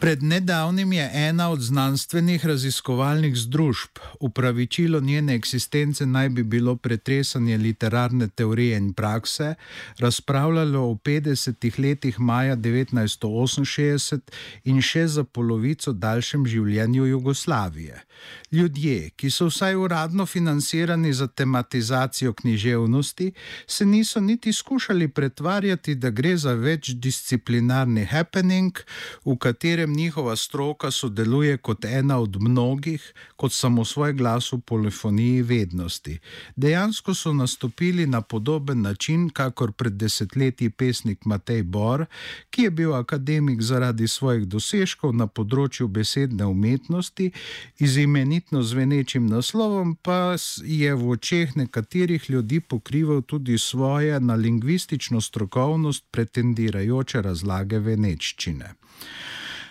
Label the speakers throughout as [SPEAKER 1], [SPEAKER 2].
[SPEAKER 1] Pred nedavnim je ena od znanstvenih raziskovalnih združb, upravičilo njene eksistence naj bi bilo pretresanje literarne teorije in prakse, razpravljalo o 50 letih maja 1968 in še za polovico daljšem življenju Jugoslavije. Ljudje, ki so vsaj uradno financirani za tematizacijo književnosti, se niso niti skušali pretvarjati, da gre za večdisciplinarni happening, v katerem katerem njihova stroka sodeluje kot ena od mnogih, kot samo svoj glas v polifoniji vednosti. Dejansko so nastopili na podoben način, kakor pred desetletji pesnik Matej Bor, ki je bil akademik zaradi svojih dosežkov na področju besedne umetnosti, z imenitno zvenečim naslovom pa je v očeh nekaterih ljudi pokrival tudi svoje na lingvistično strokovnost pretendirajoče razlage veneččine.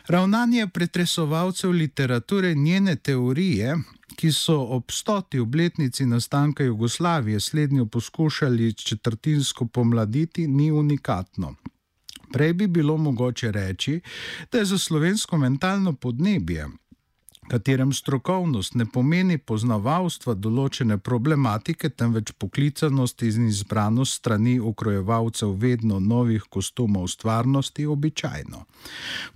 [SPEAKER 1] Ravnanje pretresovalcev literature njene teorije, ki so ob stoti obletnici nastanka Jugoslavije slednjo poskušali četrtinsko pomladiti, ni unikatno. Prej bi bilo mogoče reči, da je za slovensko mentalno podnebje katerem strokovnost ne pomeni poznavalstva določene problematike, temveč poklicanost in izbranost strani ukrojevalcev vedno novih kostumov stvarnosti, običajno.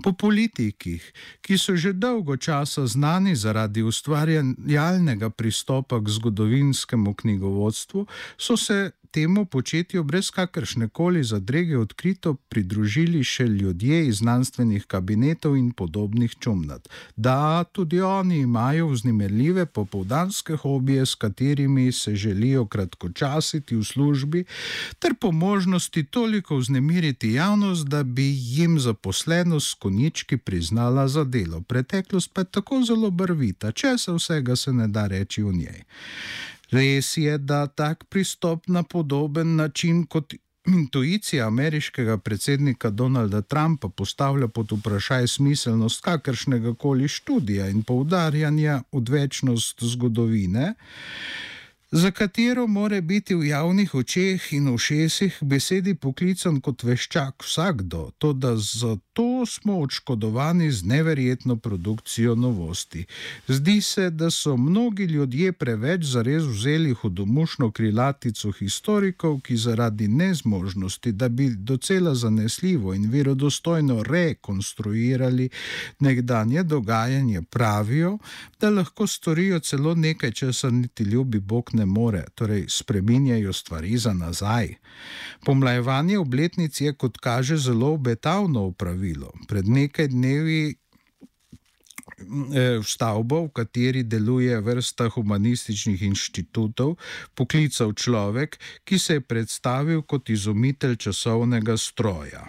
[SPEAKER 1] Po politikih, ki so že dolgo časa znani zaradi ustvarjalnega pristopa k zgodovinskemu knjigovodstvu, so se temu početju brez kakršne koli zadrege odkrito pridružili še ljudje iz znanstvenih kabinetov in podobnih čumnat. Da, tudi oni imajo vznemirljive popovdanske hobije, s katerimi se želijo kratkočasiti v službi, ter po možnosti toliko vznemiriti javnost, da bi jim zaposlenost s konički priznala za delo. Preteklost pa je tako zelo brvita, če se vsega se ne da reči v njej. Res je, da tak pristop na podoben način kot intuicija ameriškega predsednika Donalda Trumpa postavlja pod vprašaj smiselnost kakršnega koli študija in poudarjanja odvečnost zgodovine za katero more biti v javnih očeh in ušesih besedi poklican kot veščak vsakdo, to da zato smo odškodovani z neverjetno produkcijo novosti. Zdi se, da so mnogi ljudje preveč zares vzeli hudomušno krilatico historikov, ki zaradi nezmožnosti, da bi docela zanesljivo in verodostojno rekonstruirali nekdanje dogajanje, pravijo, da lahko storijo celo nekaj, česar niti ljubi Bog ne ne more, torej spreminjajo stvari za nazaj. Pomlajevanje obletnic je, kot kaže, zelo obetavno upravilo. Pred nekaj dnevi. V stavbo, v kateri deluje vrsta humanističnih inštitutov, poklical človek, ki se je predstavil kot izumitelj časovnega stroja.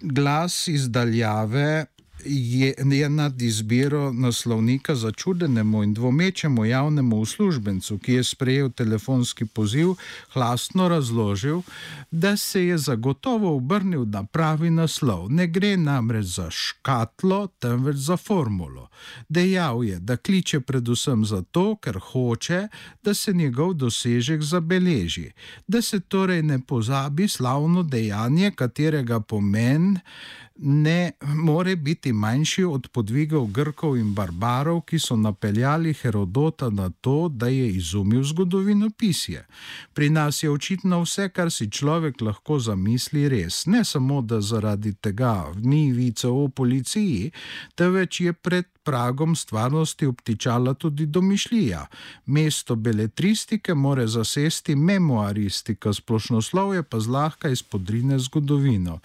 [SPEAKER 1] Glas izdaljave je, je nad izbiro naslovnika začudenemu in dvomečemu javnemu uslužbencu, ki je sprejel telefonski poziv, hlasno razložil, da se je zagotovo obrnil na pravi naslov. Ne gre namreč za škatlo, temveč za formulo. Dejal je, da kliče predvsem zato, ker hoče, da se njegov dosežek zabeleži, da se torej ne pozabi slavno dejanje, katerega pomen ne more biti manjši od podvigov Grkov in barbarov, ki so napeljali Herodota na to, da je izumil zgodovino pisje. Pri nas je očitno vse, kar si človek lahko zamisli, res. Ne samo, da zaradi tega ni vice o policiji, temveč je pred pragom stvarnosti obtičala tudi domišljija. Mesto beletristike more zasesti memoaristika, splošnoslovje pa zlahka izpodrine zgodovino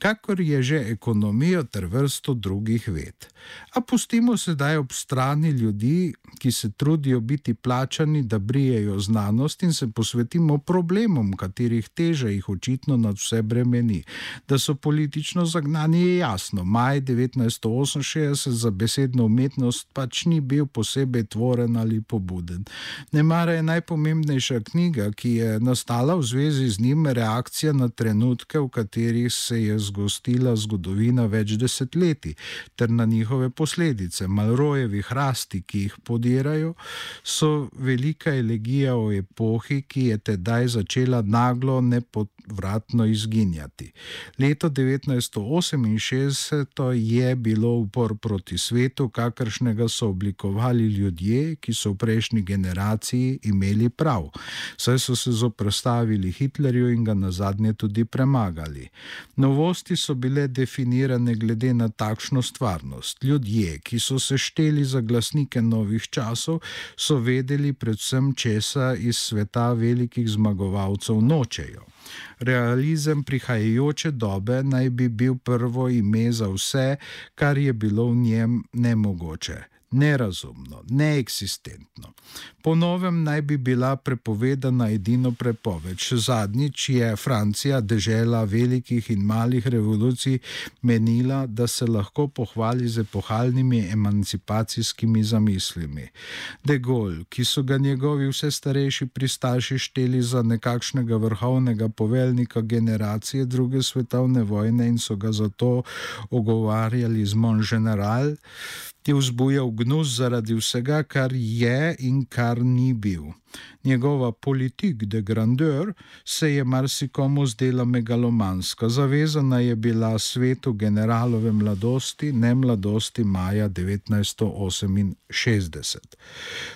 [SPEAKER 1] kakor je že ekonomijo ter vrsto drugih ved. A pustimo sedaj ob strani ljudi, ki se trudijo biti plačani, da brijejo znanost in se posvetimo problemom, katerih teža jih očitno nad vse bremeni. Da so politično zagnani je jasno. Maj 1968 za besedno umetnost pač ni bil posebej tvoren ali pobuden. Nemara je najpomembnejša knjiga, ki je nastala v zvezi z njim, reakcija na trenutke, v katerih se je zgodilo zgostila zgodovina več desetletij ter na njihove posledice. Malrojevi hrasti, ki jih podirajo, so velika elegija o epohi, ki je tedaj začela naglo nepovratno izginjati. Leto 1968 je bilo upor proti svetu, kakršnega so oblikovali ljudje, ki so v prejšnji generaciji imeli prav, saj so se zoprstavili Hitlerju in ga na zadnje tudi premagali. Novosti so bile definirane glede na takšno stvarnost. Ljudje, ki so se šteli za glasnike novih časov, so vedeli predvsem česa iz sveta velikih zmagovalcev nočejo. Realizem prihajajoče dobe naj bi bil prvo ime za vse, kar je bilo v njem nemogoče nerazumno, neeksistentno. Po novem naj bi bila prepovedana edino prepoved. Še zadnjič je Francija, dežela velikih in malih revolucij, menila, da se lahko pohvali z epohalnimi emancipacijskimi zamislimi. De Gaulle, ki so ga njegovi vse starejši pristaši šteli za nekakšnega vrhovnega poveljnika generacije druge svetovne vojne in so ga zato ogovarjali z Mon General, ti vzbujal gnus zaradi vsega, kar je in kar ni bil. Njegova politik de grandeur se je marsikomu zdela megalomanska, zavezana je bila svetu generalove mladosti, ne mladosti maja 1968.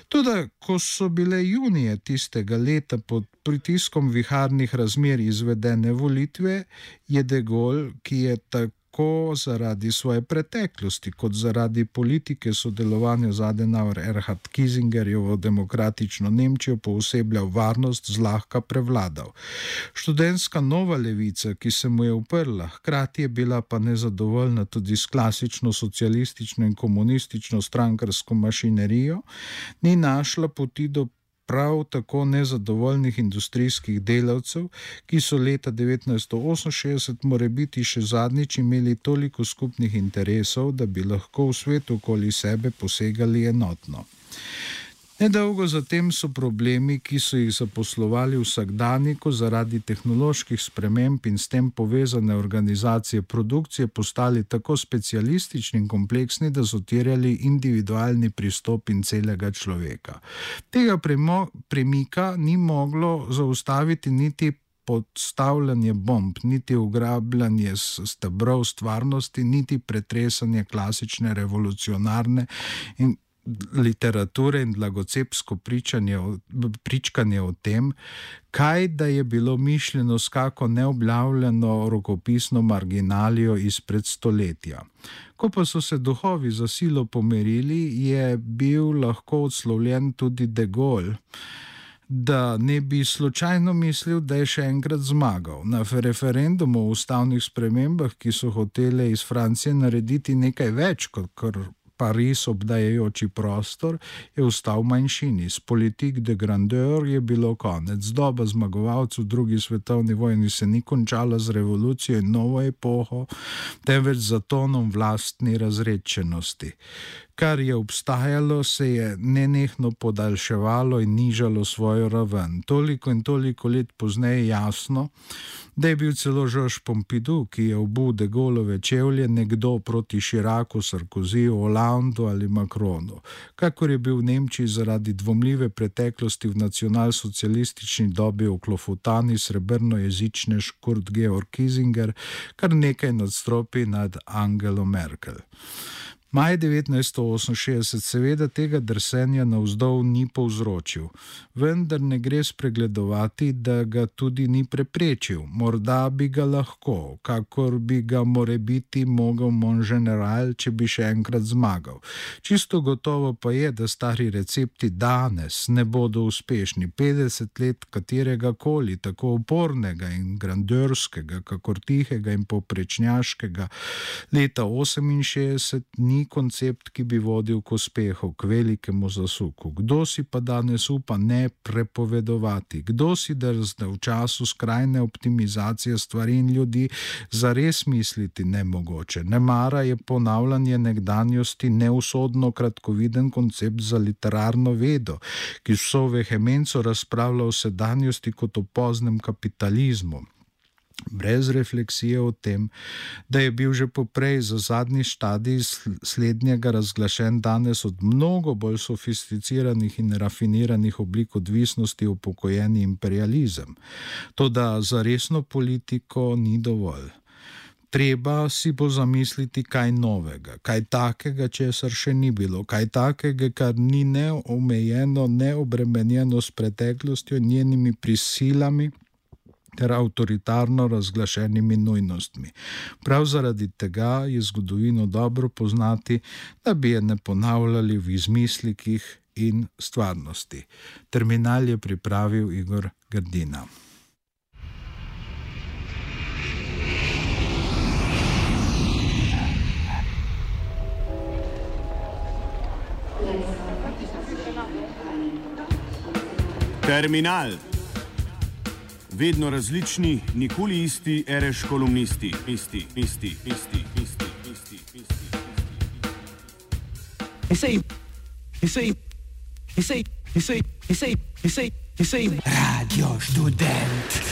[SPEAKER 1] Tudi, ko so bile junije tistega leta pod pritiskom viharnih razmer izvedene volitve, je de Gaulle, ki je tako tako zaradi svoje preteklosti, kot zaradi politike sodelovanja z Adenauer Erhard Kisingerjevo demokratično Nemčijo poosebljal varnost, zlahka prevladal. Študentska nova levica, ki se mu je uprla, hkrati je bila pa nezadovoljna tudi s klasično socialistično in komunistično strankarsko mašinerijo, ni našla poti do prav tako nezadovoljnih industrijskih delavcev, ki so leta 1968 more biti še zadnjič imeli toliko skupnih interesov, da bi lahko v svetu okoli sebe posegali enotno. Nedolgo zatem so problemi, ki so jih zaposlovali vsakdanjiko zaradi tehnoloških sprememb in s tem povezane organizacije produkcije, postali tako specialistični in kompleksni, da so terjali individualni pristop in celega človeka. Tega premika ni moglo zaustaviti niti. Podstavljanje bomb, niti ugrabljanje stebrov stvarnosti, niti pretresanje klasične revolucionarne in literature in blagocepsko pričanje o tem, kaj da je bilo mišljeno s kako neobjavljeno rokopisno marginalijo izpred stoletja. Ko pa so se duhovi za silo pomerili, je bil lahko odslovljen tudi De Gaulle. Da ne bi slučajno mislil, da je še enkrat zmagal. Na referendumu o ustavnih spremembah, ki so hotele iz Francije narediti nekaj več kot kar Pariz obdajajoči prostor, je vstal v manjšini. S politik de grandeur je bilo konec. Doba zmagovalcev v drugi svetovni vojni se ni končala z revolucijo in novo epoho, temveč z tonom vlastni razrečenosti kar je obstajalo, se je nenehno podaljševalo in nižalo svojo raven. Toliko in toliko let pozneje je jasno, da je bil celo Žož Pompidou, ki je obude golove čevlje, nekdo proti Širaku, Sarkoziju, Hollandu ali Makronu. Kakor je bil v Nemčiji zaradi dvomljive preteklosti v nacionalsocialistični dobi v Klofutani srebrno jezične Škurt Georg Kiesinger, kar nekaj nadstropi nad Angelo Merkel. Maj 1968 seveda tega drsenja navzdol ni povzročil, vendar ne gre spregledovati, da ga tudi ni preprečil. Morda bi ga lahko, kakor bi ga more biti mogel Mon General, če bi še enkrat zmagal. Čisto gotovo pa je, da stari recepti danes ne bodo uspešni. 50 let katerega koli, tako upornega in grandorskega, kakor tihega in poprečnjaškega leta 68 ni koncept, ki bi vodil k uspehu, k velikemu zasuku. Kdo si pa danes upa ne prepovedovati, kdo si drzne v času skrajne optimizacije stvari in ljudi zares misliti nemogoče. Ne mara je ponavljanje nekdanjosti neusodno kratkoviden koncept za literarno vedo, ki vso vehemenco razpravlja o sedanjosti kot o poznem kapitalizmu. Brez refleksije o tem, da je bil že poprej za zadnji stadij slednjega razglašen danes od mnogo bolj sofisticiranih in rafiniranih oblik odvisnosti upokojeni imperializem. To, da za resno politiko ni dovolj. Treba si bo zamisliti kaj novega, kaj takega, česar še ni bilo, kaj takega, kar ni neomejeno, neobremenjeno s preteklostjo in njenimi prisilami ter avtoritarno razglašenimi nujnostmi. Prav zaradi tega je zgodovino dobro poznati, da bi je ne ponavljali v izmislikih in stvarnosti. Terminal je pripravil Igor Gardina.
[SPEAKER 2] Terminal vedno različni, nikoli isti, reš kolumnisti, isti, isti, isti, isti, isti, isti. Esej, esej, esej, esej, esej, esej, esej. Radio študent.